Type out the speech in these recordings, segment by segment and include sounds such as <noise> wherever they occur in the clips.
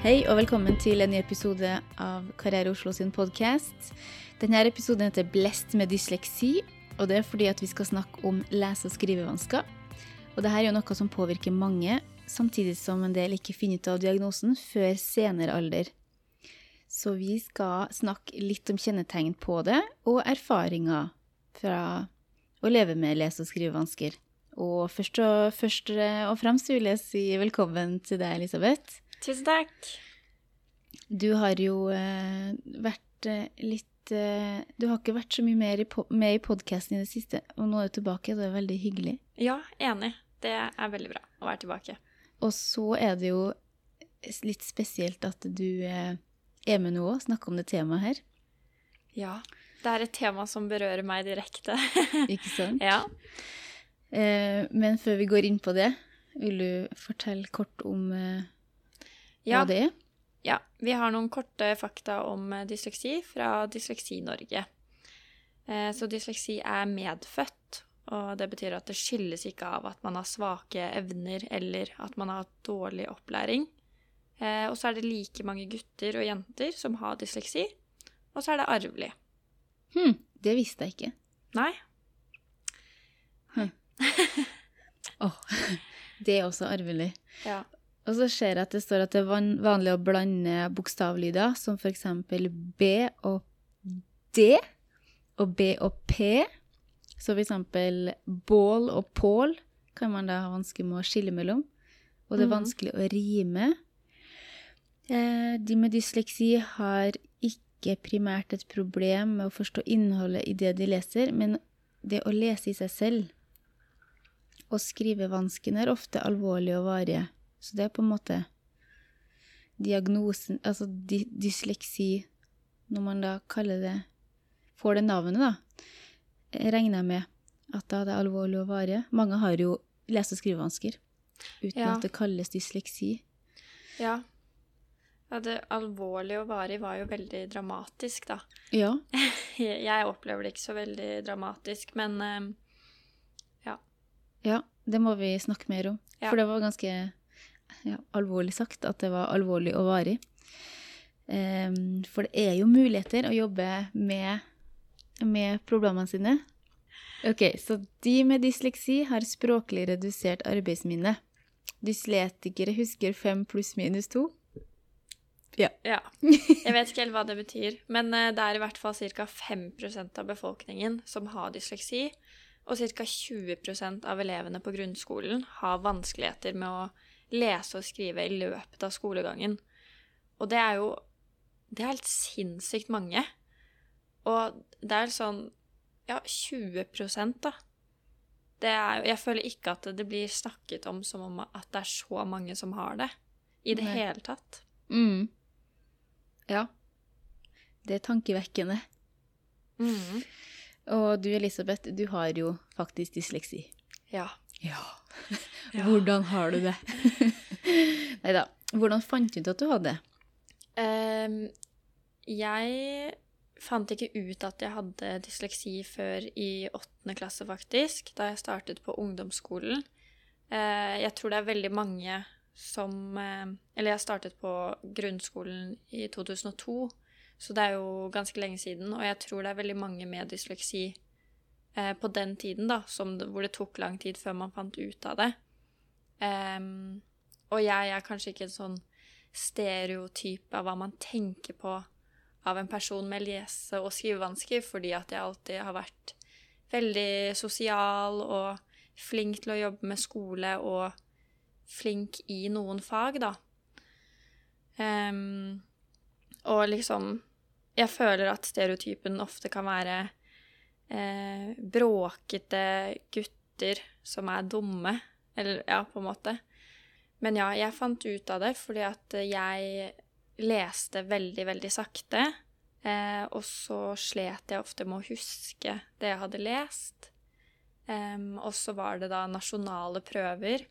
Hei og velkommen til en ny episode av Karriere Oslo sin podkast. Denne episoden heter 'Blest med dysleksi', og det er fordi at vi skal snakke om lese- og skrivevansker. Og dette er jo noe som påvirker mange, samtidig som en del ikke finner ut av diagnosen før senere alder. Så vi skal snakke litt om kjennetegn på det, og erfaringer fra å leve med lese- og skrivevansker. Og først og, først og fremst vil jeg si velkommen til deg, Elisabeth. Tusen takk. Du har jo eh, vært eh, litt eh, Du har ikke vært så mye mer i med i podkasten i det siste, og nå er du tilbake. Det er veldig hyggelig. Ja, enig. Det er veldig bra å være tilbake. Og så er det jo litt spesielt at du eh, er med nå og snakker om det temaet her. Ja. Det er et tema som berører meg direkte. <laughs> Ikke sant? ja. Eh, men før vi går inn på det, vil du fortelle kort om eh, Ja. hva det er? ja. Vi har noen korte fakta om eh, dysleksi fra Dysleksi Norge. Eh, Så dysleksi er medfødt, og det betyr at det skyldes ikke av at man har svake evner eller at man har hatt dårlig opplæring. Eh, Og så er det like mange gutter og jenter som har dysleksi, og så er det arvelig. Hm, det visste jeg ikke. Nei? <laughs> Åh, <laughs> det er også arvelig. Ja. Og så ser jeg at det står at det er vanlig å blande bokstavlyder, som eksempel B og D, og B og P. Så eksempel bål og pål kan man da ha vanskelig med å skille mellom. Og det er Mhm. vanskelig å rime. Eh, de med dysleksi har ikke primært et problem med å forstå innholdet i det de leser, men det å lese i seg selv og skrivevanskene er ofte alvorlige og varige. Så det er på en måte diagnosen Altså dy dysleksi, når man da kaller det Får det navnet, da, regner jeg med at da det er alvorlig og vare. Mange har jo lese- og skrivevansker uten Ja. at det kalles dysleksi. Ja. ja. Det alvorlige og varig var jo veldig dramatisk, da. Ja. <laughs> Jeg opplever det ikke så veldig dramatisk, men ja. Ja, det må vi snakke mer om. Ja. For det var ganske ja, alvorlig sagt at det var alvorlig og varig. Ehm, for det er jo muligheter å jobbe med, med problemene sine. Ok, så de med dysleksi har språklig redusert arbeidsminne. Dysletikere husker fem pluss minus to. ja. <laughs> Jeg vet ikke helt hva det betyr, men eh, det er i hvert fall ca. 5% av befolkningen som har dysleksi, og ca. 20% av elevene på grunnskolen har vanskeligheter med å lese og skrive i løpet av skolegangen. Og det er jo Det er helt sinnssykt mange. Og det er sånn Ja, 20 da. Det er, jeg føler ikke at det blir snakket om som om at det er så mange som har det. I det Nei. hele tatt. Mm. Ja. Det er tankevekkende. Mm. Og du, Elisabeth, du har jo faktisk dysleksi. Ja. Ja. <laughs> Ja. Hvordan har du det? <laughs> Nei da. Hvordan fant du ut at du hadde det? Um, jeg fant ikke ut at jeg hadde dysleksi før i åttende klasse, faktisk, da jeg startet på ungdomsskolen. Uh, jeg tror det er veldig mange som uh, Eller jeg startet på grunnskolen i 2002, så det er jo ganske lenge siden, og jeg tror det er veldig mange med dysleksi eh, på den tiden, da, det- hvor det tok lang tid før man fant ut av det. Um, og jeg er kanskje ikke en sånn stereotyp av hva man tenker på av en person med lese- og skrivevansker, fordi at jeg alltid har vært veldig sosial og flink til å jobbe med skole og flink i noen fag, da. Um, og liksom Jeg føler at stereotypen ofte kan være eh, bråkete gutter som er dumme, eller ja, på en måte. Men ja, jeg fant ut av det fordi at jeg leste veldig, veldig sakte. Eh, og så slet jeg ofte med å huske det jeg hadde lest. Em, og så var det da nasjonale prøver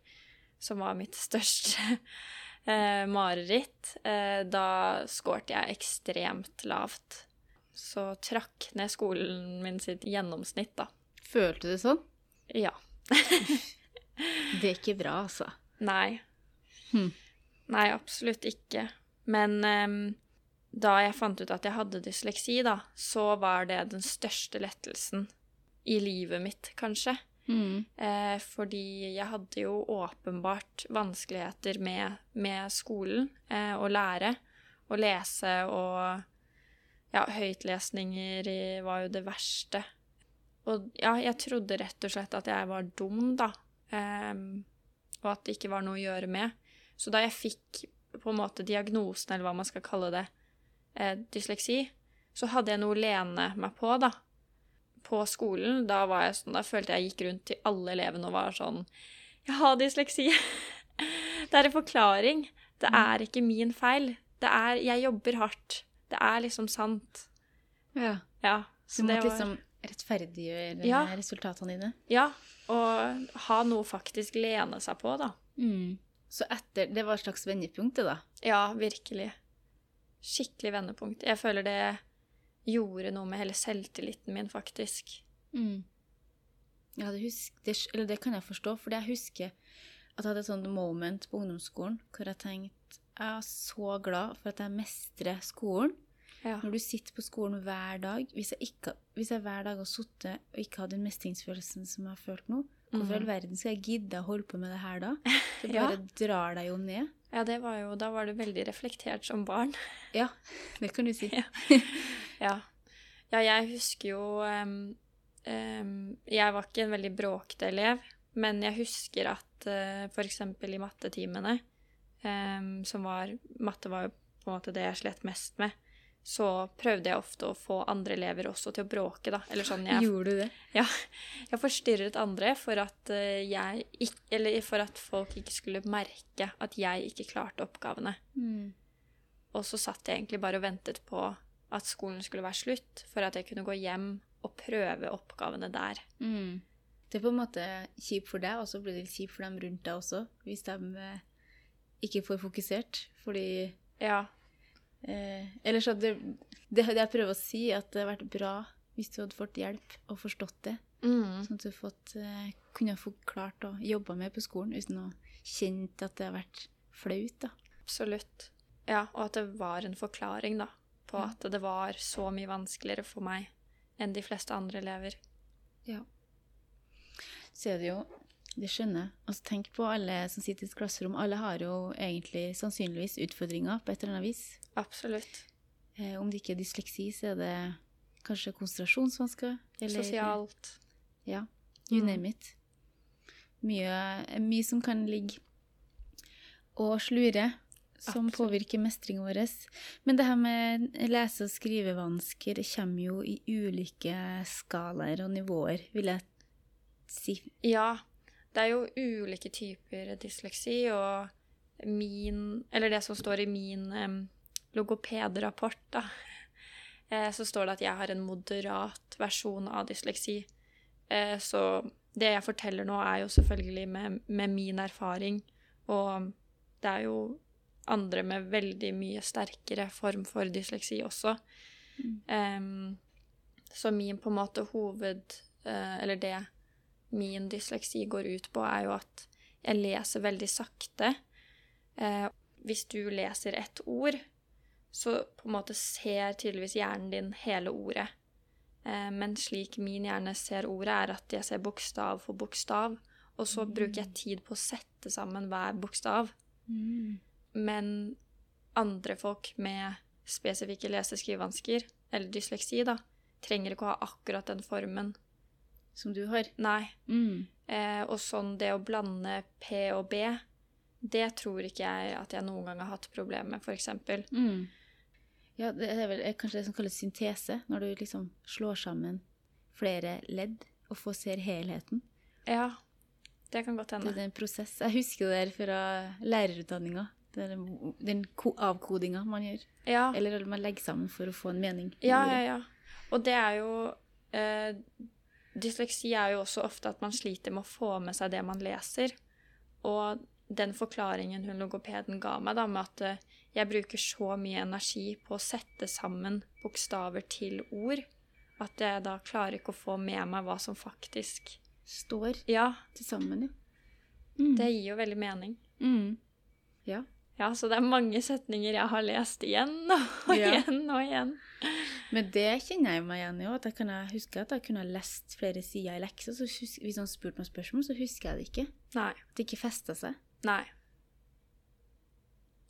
som var mitt <laughs> største eh, mareritt. Eh, da skårte jeg ekstremt lavt. Så trakk ned skolen min sitt gjennomsnitt, da. Følte du det sånn? Ja. Det er ikke bra, altså. Nei. Hm. Nei, absolutt ikke. Men um, da jeg fant ut at jeg hadde dysleksi, da, så var det den største lettelsen i livet mitt, kanskje. Mm. Eh, fordi jeg hadde jo åpenbart vanskeligheter med, med skolen, eh, å lære, å lese og Ja, høytlesninger var jo det verste. Og ja, jeg trodde rett og slett at jeg var dum, da. Um, og at det ikke var noe å gjøre med. Så da jeg fikk på en måte diagnosen, eller hva man skal kalle det, eh, dysleksi, så hadde jeg noe å lene meg på, da. På skolen, da var jeg sånn, da følte jeg gikk rundt til alle elevene og var sånn Jeg har dysleksi. <laughs> det er en forklaring. Det er ikke min feil. Det er Jeg jobber hardt. Det er liksom sant. Ja. Ja. Så du måtte var liksom rettferdiggjøre Ja. resultatene dine? Ja. Og ha noe faktisk lene seg på, da. Mm. Så etter Det var et slags vendepunkt, det, da? Ja, virkelig. Skikkelig vendepunkt. Jeg føler det gjorde noe med hele selvtilliten min, faktisk. Mm. Ja, det, husk, det, eller det kan jeg forstå, for jeg husker at jeg hadde et sånt moment på ungdomsskolen hvor jeg tenkte jeg er så glad for at jeg mestrer skolen. Ja. Når du sitter på skolen hver dag Hvis jeg, ikke, hvis jeg hver dag har sittet og ikke hatt den mestringsfølelsen som jeg har følt nå, hvorfor i all verden skal jeg gidde å holde på med det her da? <laughs> Det Ja. bare drar deg jo ned. ja, det var jo Da var du veldig reflektert som barn. <laughs> Ja, det kan du si. Ja. <laughs> Ja. Ja, jeg husker jo um, um, Jeg var ikke en veldig bråkete elev, men jeg husker at uh, f.eks. i mattetimene, em, som var Matte var jo på en måte det jeg slet mest med. Så prøvde jeg ofte å få andre elever også til å bråke, da. Eller sånn jeg Gjorde du det? Ja, jeg forstyrret andre for at, eh, jeg ikke, eller for at folk ikke skulle merke at jeg ikke klarte oppgavene. Mm. Og så satt jeg egentlig bare og ventet på at skolen skulle være slutt, for at jeg kunne gå hjem og prøve oppgavene der. Mm. Det er på en måte kjipt for deg, og så blir det kjipt for dem rundt deg også, hvis de eh, ikke for fokusert. Fordi Ja, eh, Eller så det, det, det jeg prøver å si, at det hadde vært bra hvis du hadde fått hjelp og forstått det. mm. Sånn at du fått, eh, kunne ha fått klart å jobbe med på skolen uten å kjenne at det har vært flaut. da. absolutt. Ja, og at det var en forklaring, da, på mm. at det var så mye vanskeligere for meg enn de fleste andre elever. Ja. Så er det jo Det skjønner jeg. Altså, tenk på alle som sitter i et klasserom. Alle har jo egentlig sannsynligvis utfordringer på et eller annet vis. Absolutt. Eh, om det ikke er dysleksi, så er det kanskje konsentrasjonsvansker. eller- Sosialt. Ja. You Mm. name it. Mye, mye som kan ligge og slure, som Absolutt. påvirker mestringen vår. Men det her med lese- og skrivevansker kommer jo i ulike skalaer og nivåer, vil jeg si. Ja, det er jo ulike typer dysleksi, og min Eller det som står i min um, logopedrapport, da, <laughs> eh, så står det at jeg har en moderat versjon av dysleksi. Eh, så det jeg forteller nå, er jo selvfølgelig med, med min erfaring, og det er jo andre med veldig mye sterkere form for dysleksi også. Mm. Um, så min på en måte hoved... eh, eller det min dysleksi går ut på, er jo at jeg leser veldig sakte. Eh, hvis du leser ett ord, så på en måte ser tydeligvis hjernen din hele ordet. Eh, men slik min hjerne ser ordet, er at jeg ser bokstav for bokstav, og så bruker jeg tid på å sette sammen hver bokstav. Mm. Men andre folk med spesifikke lese- og skrivevansker, eller dysleksi, da, trenger ikke å ha akkurat den formen. Som du har. Nei. Mm. Eh, og sånn det å blande P og B, det tror ikke jeg at jeg noen gang har hatt problemer med, f.eks. Mm. Ja, det er vel kanskje det som kalles syntese, når du liksom slår sammen flere ledd og får ser helheten. Ja, det kan godt hende. Det er en prosess. Jeg husker det der fra lærerutdanninga. Den, den ko- avkodinga man gjør. Ja, Eller man legger sammen for å få en mening. ja, ja. ja. Og det er jo eh, Dysleksi er jo også ofte at man sliter med å få med seg det man leser. Og den forklaringen hun logopeden ga meg, da, med at eh, jeg bruker så mye energi på å sette sammen bokstaver til ord, at jeg da klarer ikke å få med meg hva som faktisk Står Ja, til sammen, ja. Mm. det gir jo veldig mening. Mm. Ja. Ja, så det er mange setninger jeg har lest igjen og Ja. igjen og igjen. Men det kjenner jeg meg igjen i òg. At jeg kan huske at jeg kunne ha lest flere sider i leksa. Så hvis han spurte noen spørsmål, så husker jeg det ikke. Nei. At det ikke festa seg. Nei.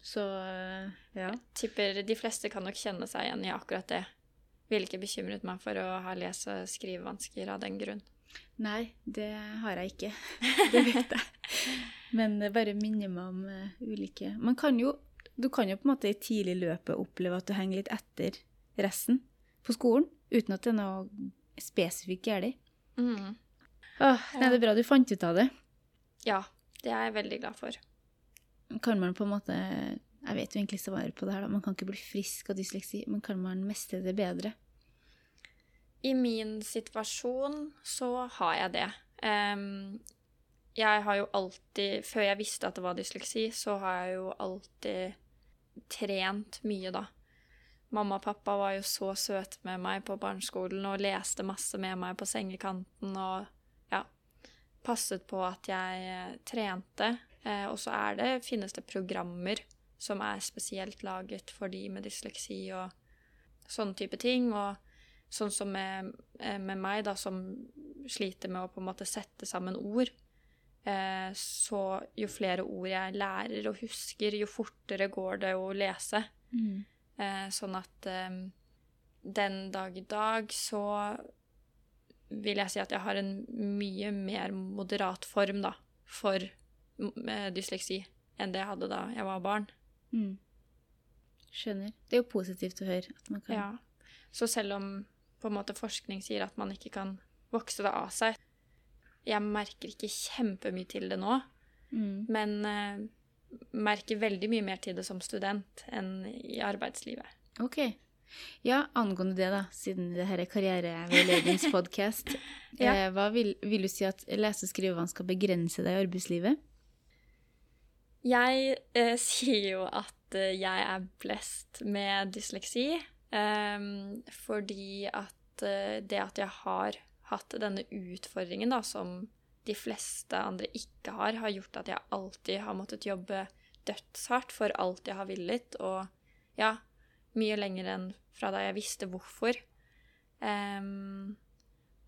Så ja. Jeg Tipper de fleste kan nok kjenne seg igjen i akkurat det. Ville ikke bekymret meg for å ha lese- og skrivevansker av den grunn. Nei, det har jeg ikke. <laughs> Det vet jeg. Men det bare minner meg om eh, ulike Man kan jo Du kan jo på en måte i tidlig løpet oppleve at du henger litt etter resten på skolen, uten at det er noe spesifikt galt. Mm. Åh, nei, det er bra du fant ut av det. Ja, det er jeg veldig glad for. Kan man på en måte Jeg vet jo egentlig svaret på det her, da. Man kan ikke bli frisk av dysleksi, men kan man mestre det bedre? I min situasjon så har jeg det. Um, jeg har jo alltid Før jeg visste at det var dysleksi, så har jeg jo alltid trent mye, da. Mamma og pappa var jo så søte med meg på barneskolen og leste masse med meg på sengekanten og ja, passet på at jeg eh, trente. Eh, og så er det, finnes det programmer som er spesielt laget for de med dysleksi og sånne type ting. Og sånn som med, eh, med meg, da, som sliter med å på en måte sette sammen ord. Eh, så jo flere ord jeg lærer og husker, jo fortere går det å lese. Eh, sånn at eh, den dag i dag så vil jeg si at jeg har en mye mer moderat form da, for eh, dysleksi enn det jeg hadde da jeg var barn. Mm. Skjønner. Det er jo positivt å høre. At man kan Ja. Så selv om på en måte forskning sier at man ikke kan vokse det av seg Jeg merker ikke kjempemye til det nå, Mm. men eh, merker veldig mye mer til det som student enn i arbeidslivet. Ok. Ja, angående det, da, siden det her er karriereveiledningspodkast, <laughs> Ja. eh, hva vil, vil du si at lese- og skrivevansker skal begrense deg i arbeidslivet? Jeg eh, <laughs> sier jo at eh, jeg er blest med dysleksi, ehm, fordi at eh, det at jeg har hatt denne utfordringen da, som de fleste andre ikke har, har gjort at jeg alltid har måttet jobbe dødshardt for alt jeg har villet, og ja, mye lenger enn fra da jeg visste hvorfor. Um,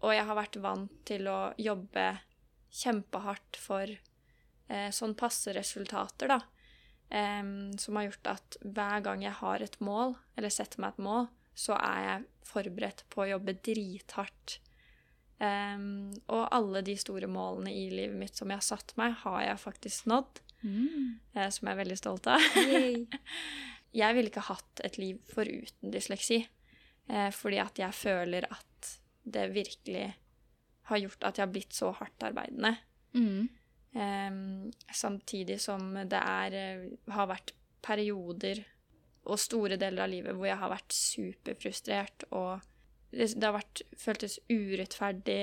og jeg har vært vant til å jobbe kjempehardt for eh, sånn passe resultater, da. Um, som har gjort at hver gang jeg har et mål, eller setter meg et mål, så er jeg forberedt på å jobbe drithardt. Em, og alle de store målene i livet mitt som jeg har satt meg, har jeg faktisk nådd, eh, som jeg er veldig stolt av. <laughs> Jeg ville ikke hatt et liv foruten dysleksi, Uh, fordi at jeg føler at det virkelig har gjort at jeg har blitt så hardt arbeidende. Mm. Um, samtidig som det er, eh, har vært perioder og store deler av livet hvor jeg har vært superfrustrert, og det, det har vært, føltes urettferdig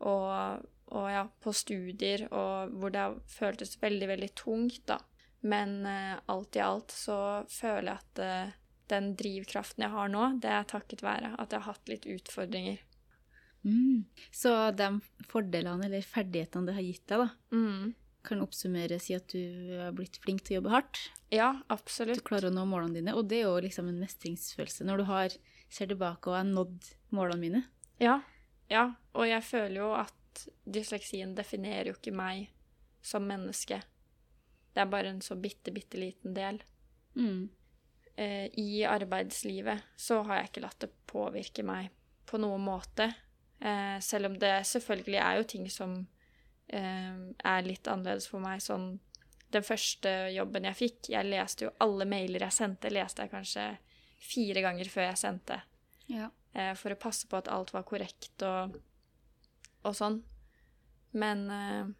og, og ja, på studier, og hvor det har føltes veldig, veldig tungt, da. Men eh, alt i alt så føler jeg at eh, den drivkraften jeg har nå, det er takket være at jeg har hatt litt utfordringer. Mm. Så de fordelene eller ferdighetene det har gitt deg, da, Mm. Kan oppsummeres i at du har blitt flink til å jobbe hardt. Ja, absolutt. Du klarer å nå målene dine, og det er jo liksom en mestringsfølelse når du har, ser tilbake og har nådd målene mine. Ja, ja, og jeg føler jo at dysleksien definerer jo ikke meg som menneske. Det er bare en så bitte, bitte liten del. Mm. Eh, I arbeidslivet så har jeg ikke latt det påvirke meg på noen måte. Eh, selv om det selvfølgelig er jo ting som er litt annerledes for meg. Sånn den første jobben jeg fikk, jeg leste jo alle mailer jeg sendte, leste jeg kanskje fire ganger før jeg sendte Ja. eh, for å passe på at alt var korrekt og, og sånn. Men eh,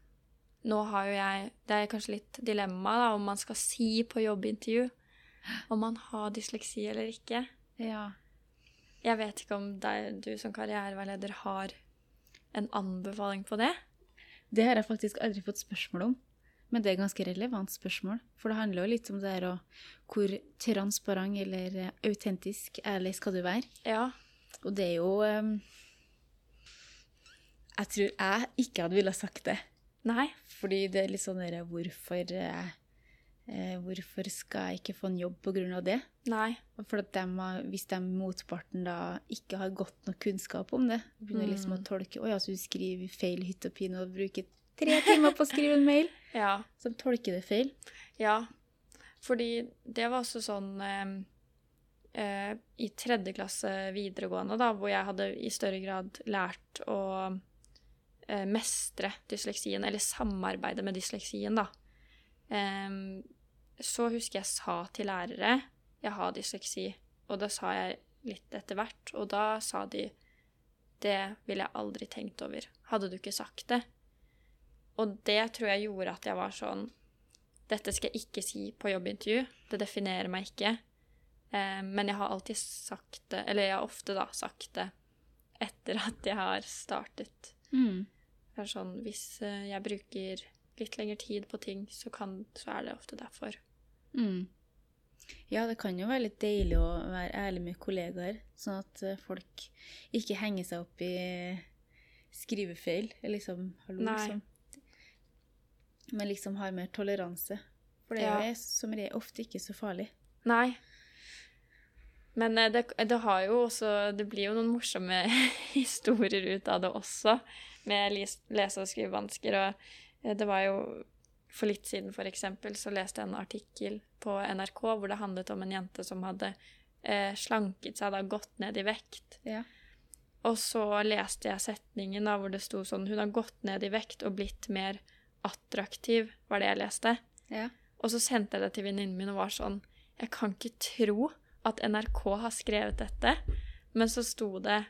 nå har jo jeg Det er kanskje litt dilemma da, om man skal si på jobbintervju om man har dysleksi eller ikke. ja. Jeg vet ikke om deg, du som karriereveileder har en anbefaling på det? Det har jeg faktisk aldri fått spørsmål om. Men det er et ganske relevant spørsmål. For det handler jo litt om det her å hvor transparent eller autentisk, ærlig skal du være. Ja. Og det er jo um, Jeg tror jeg ikke hadde ville sagt det. Nei. Fordi det er litt sånn der hvorfor eh, eh, hvorfor skal jeg ikke få en jobb pga. det? Nei. For dem, hvis de motparten da ikke har godt nok kunnskap om det, begynner liksom å Mm. tolke Å ja, så du skriver feil hytt og pine og bruker tre timer på å skrive en mail. <laughs> Ja. Så de tolker det feil. Ja. Fordi det var også sånn eh, eh, i tredje klasse videregående, da, hvor jeg hadde i større grad lært å eh, mestre dysleksien, eller samarbeide med dysleksien, da. Em, så husker jeg sa til lærere jeg har dysleksi, og da sa jeg litt etter hvert, og da sa de det ville jeg aldri tenkt over. Hadde du ikke sagt det? Og det tror jeg gjorde at jeg var sånn Dette skal jeg ikke si på jobbintervju. Det definerer meg ikke. Eh, men jeg har alltid sagt det, eller jeg har ofte da sagt det etter at jeg har startet. Mm. Det er sånn, hvis eh, jeg bruker litt lengre tid på ting, så, kan, så er det ofte derfor. Mm. Ja, det kan jo være litt deilig å være ærlig med kollegaer, sånn at eh, folk ikke henger seg opp i skrivefeil. eller Liksom, hallo, liksom. Men liksom har mer toleranse. For det Ja. er som regel ofte ikke så farlig. Nei. Men eh, det, det har jo også Det blir jo noen morsomme <laughs> historier ut av det også, med les, lese- og skrivevansker. Og det var jo For litt siden, for eksempel, så leste jeg en artikkel på NRK hvor det handlet om en jente som hadde eh, slanket seg, da gått ned i vekt. Ja. Og så leste jeg setningen da hvor det sto sånn Hun har gått ned i vekt og blitt mer attraktiv, var det jeg leste. Ja. Og så sendte jeg det til venninnen min og var sånn Jeg kan ikke tro at NRK har skrevet dette. Men så sto det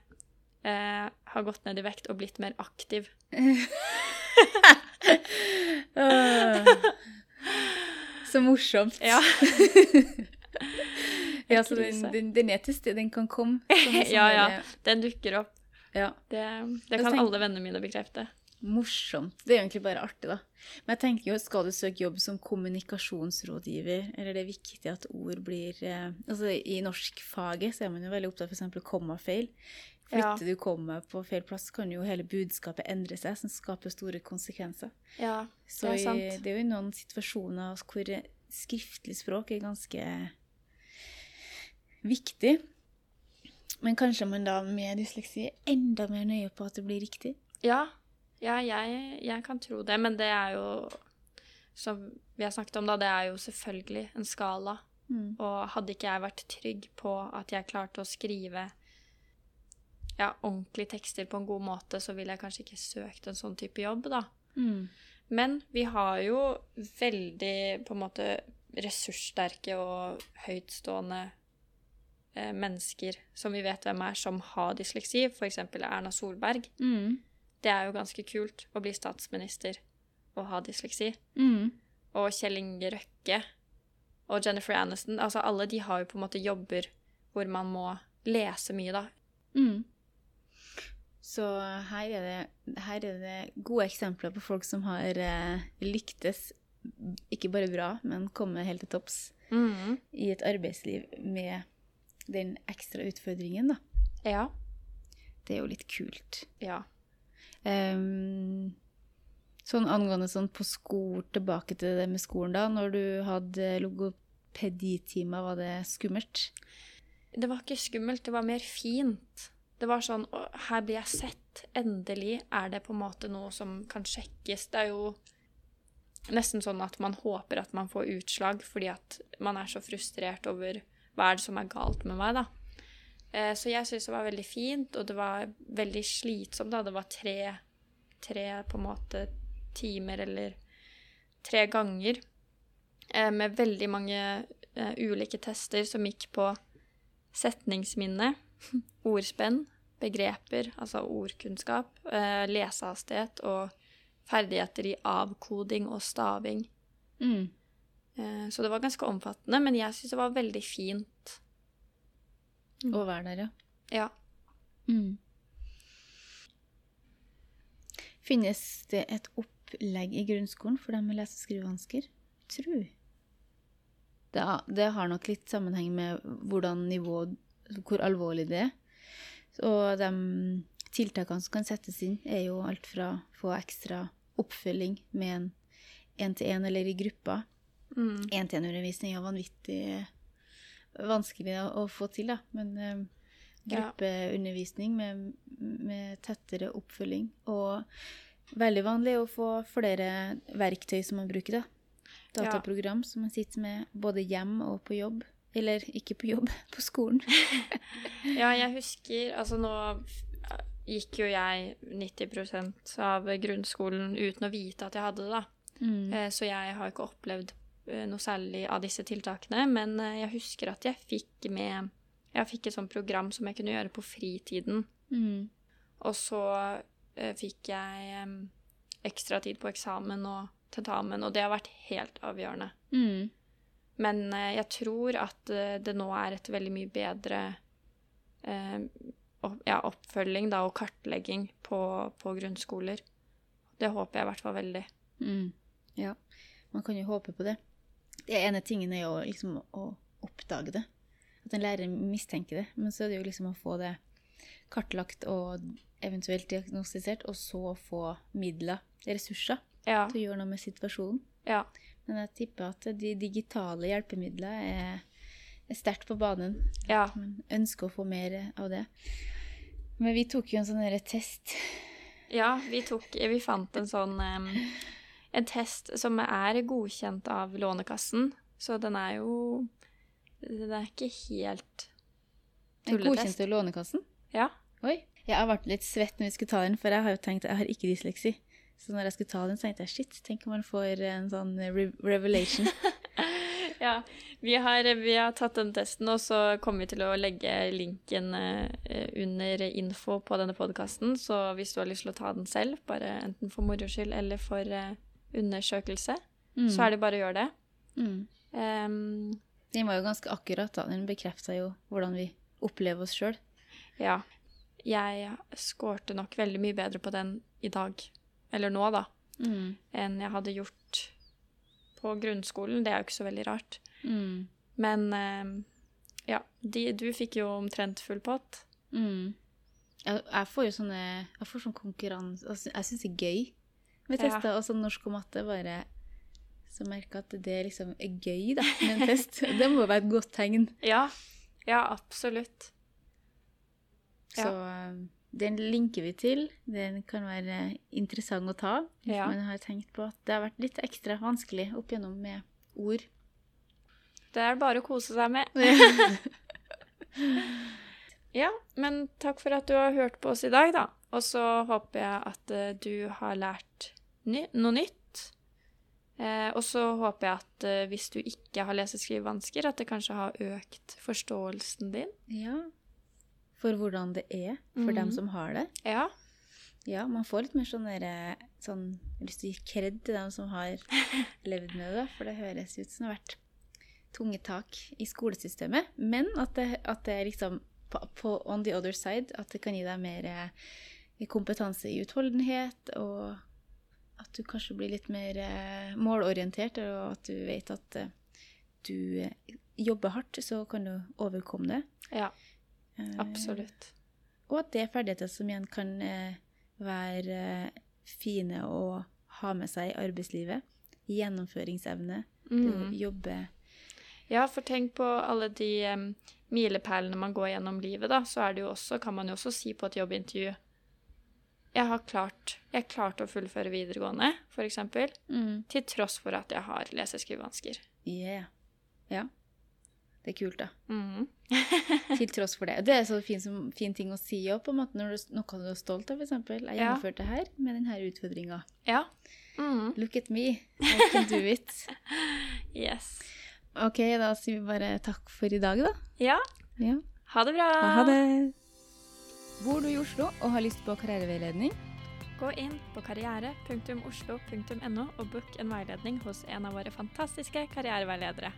eh, 'har gått ned i vekt og blitt mer aktiv'. <laughs> Så morsomt. Ja. <laughs> ja, så den, den, den er til stede, den kan komme. <laughs> Sånn, sånn ja, ja. Den dukker opp. ja. Det, det kan tenk- alle vennene mine bekrefte. Morsomt. Det er egentlig bare artig, da. Men jeg tenker jo, skal du søke jobb som kommunikasjonsrådgiver, eller det er viktig at ord blir eh, Altså i norskfaget så er man jo veldig opptatt av f.eks. kommafeil. Ja. Flytter du komma på feil plass, kan jo hele budskapet endre seg, som skaper store konsekvenser. Ja, Så det er i, sant. det er jo i noen situasjoner hvor skriftlig språk er ganske viktig. Men kanskje man da med dysleksi er enda mer nøye på at det blir riktig. Ja, ja jeg, jeg kan tro det. Men det er jo, som vi har snakket om da, det er jo selvfølgelig en skala. Mm. Og hadde ikke jeg vært trygg på at jeg klarte å skrive ja, ordentlige tekster på en god måte, så ville jeg kanskje ikke søkt en sånn type jobb, da. Mm. Men vi har jo veldig på en måte ressurssterke og høytstående eh, mennesker som vi vet hvem er, som har dysleksi. F.eks. Erna Solberg. Mm. Det er jo ganske kult å bli statsminister og ha dysleksi. Mm. Og Kjell Inge Røkke og Jennifer Aniston. Altså alle de har jo på en måte jobber hvor man må lese mye, da. Mm. Så her er, det, her er det gode eksempler på folk som har eh, lyktes ikke bare bra, men kommet helt til topps i et arbeidsliv med den ekstra utfordringen, da. Ja. Det er jo litt kult. Ja. Ehm, sånn angående sånn på skole, tilbake til det med skolen da, når du hadde logopeditime, var det skummelt? Det var ikke skummelt, det var mer fint. Det var sånn Å, her blir jeg sett. Endelig er det på en måte noe som kan sjekkes. Det er jo nesten sånn at man håper at man får utslag, fordi at man er så frustrert over hva er det som er galt med meg, da. Eh, Så jeg syns det var veldig fint, og det var veldig slitsomt, da. Det var tre, tre på en måte timer eller tre ganger eh, med veldig mange eh, ulike tester som gikk på setningsminne, <laughs> ordspenn, begreper, altså ordkunnskap, eh, lesehastighet og ferdigheter i avkoding og staving. Mm. Så det var ganske omfattende, men jeg syns det var veldig fint. Å være der, ja. Ja. Mm. Finnes det et opplegg i grunnskolen for dem med lese- og skrivevansker? Tru. Det, det har nok litt sammenheng med hvordan nivå, hvor alvorlig det er. Og de tiltakene som kan settes inn, er jo alt fra å få ekstra oppfølging med en én-til-én eller i grupper, Mm. Én-til-én-undervisning er vanvittig vanskelig å, få til, da. Men eh, gruppeundervisning med, med tettere oppfølging og veldig vanlig å få flere verktøy som man bruker, da. Dataprogram som man sitter med både hjem og på jobb. Eller ikke på jobb, <laughs> på skolen. <laughs> Ja, jeg husker Altså, nå gikk jo jeg 90% av grunnskolen uten å vite at jeg hadde det, da. Mm. Eh, Så jeg har ikke opplevd noe særlig av disse tiltakene, men eh, jeg husker at jeg fikk med Jeg fikk et sånt program som jeg kunne gjøre på fritiden. Mm. Og så eh, fikk jeg um, ekstra tid på eksamen og tentamen, og det har vært helt avgjørende. Mm. Men eh, jeg tror at eh, det nå er et veldig mye bedre eh, ja, oppfølging da, og kartlegging på, på grunnskoler. Det håper jeg i hvert fall veldig. Mm. Ja, man kan jo håpe på det. Det ene tingen er jo liksom å oppdage det. At en lærer mistenker det. Men så er det jo liksom å få det kartlagt og eventuelt diagnostisert, og så få midler, ressurser, Ja, til å gjøre noe med situasjonen. ja. Men jeg tipper at de digitale hjelpemidlene er, er sterkt på banen. ja. Man ønsker å få mer av det. Men vi tok jo en sånn test. Ja, vi tok Vi fant en sånn em, En test som er godkjent av Lånekassen, så den er jo Den er ikke helt tulletest. godkjent av Lånekassen. Ja. Oi. Jeg vært litt svett når vi skulle ta den, for jeg har jo tenkt jeg har ikke dysleksi. Så når jeg skulle ta den, så tenkte jeg shit, tenk om man får en sånn re revelation. <laughs> Ja, vi har, vi har tatt den testen, og så kommer vi til å legge linken eh, under info på denne podkasten. Så hvis du har lyst til å ta den selv, bare enten for moro skyld eller for eh, undersøkelse, Mm. så er det bare å gjøre det. Mm. Um, Den var jo ganske akkurat, da. Den bekrefta jo hvordan vi opplever oss sjøl. ja. Jeg skårte nok veldig mye bedre på den i dag, eller nå, da, Mm. enn jeg hadde gjort på grunnskolen. Det er jo ikke så veldig rart. Mm. Men um, ja, de, du fikk jo omtrent full pott. Mm. Jeg, jeg får jo sånne Jeg får sånn konkurranse altså, Jeg syns det er gøy med Ja. også Og norsk og matte bare Så merker at det liksom er gøy, da, med en test. <laughs> det må være et godt tegn. Ja, ja, absolutt. Ja. Så um, den linker vi til. Den kan være interessant å ta. Hvis Ja. man har tenkt på at det har vært litt ekstra vanskelig opp igjennom med ord. Det er bare å kose seg med. <laughs> Ja, men takk for at du har hørt på oss i dag, da. Og så håper jeg at eh, du har lært ny noe nytt. Eh, og så håper jeg at eh, hvis du ikke har lese- og skrivevansker, at det kanskje har økt forståelsen din. ja. For hvordan det er for dem Mhm. som har det. Ja. Ja, man får litt mer sånn derre sånn, Jeg har lyst til å gi kred til dem som har <laughs> levd med det, for det høres ut som det har vært tunge tak i skolesystemet. Men at det, at det er liksom på, på on the other side, at det kan gi deg mer eh, kompetanse i utholdenhet, og at du kanskje blir litt mer eh, målorientert, og at du vet at eh, du eh, jobber hardt, så kan du overkomme det. Ja, Eh, absolutt. og at det er ferdigheter som igjen kan eh, være eh, fine å ha med seg i arbeidslivet. Gjennomføringsevne. Mm. jobbe Ja, for tenk på alle de um, milepælene man går gjennom livet, da. Så er det jo også, kan man jo også si på et jobbintervju Jeg har klart Jeg klarte å fullføre videregående, eksempel. mm. Til tross for at jeg har lese- og skrivevansker. Yeah. Ja. Det er kult, da. Mm. <laughs> Til tross for det. Det er så fin, som, fin ting å si òg, på en måte, når du, noe du er stolt av, f.eks. Jeg Ja. gjennomførte det her med denne utfordringa. Ja. Mm. Look at me. I can do it. <laughs> Yes. OK, da sier vi bare takk for i dag, da. Ja. Ja. Ha det bra. Ha det. Bor du i Oslo og har lyst på karriereveiledning? Gå inn på karriere.oslo.no og book en veiledning hos en av våre fantastiske karriereveiledere.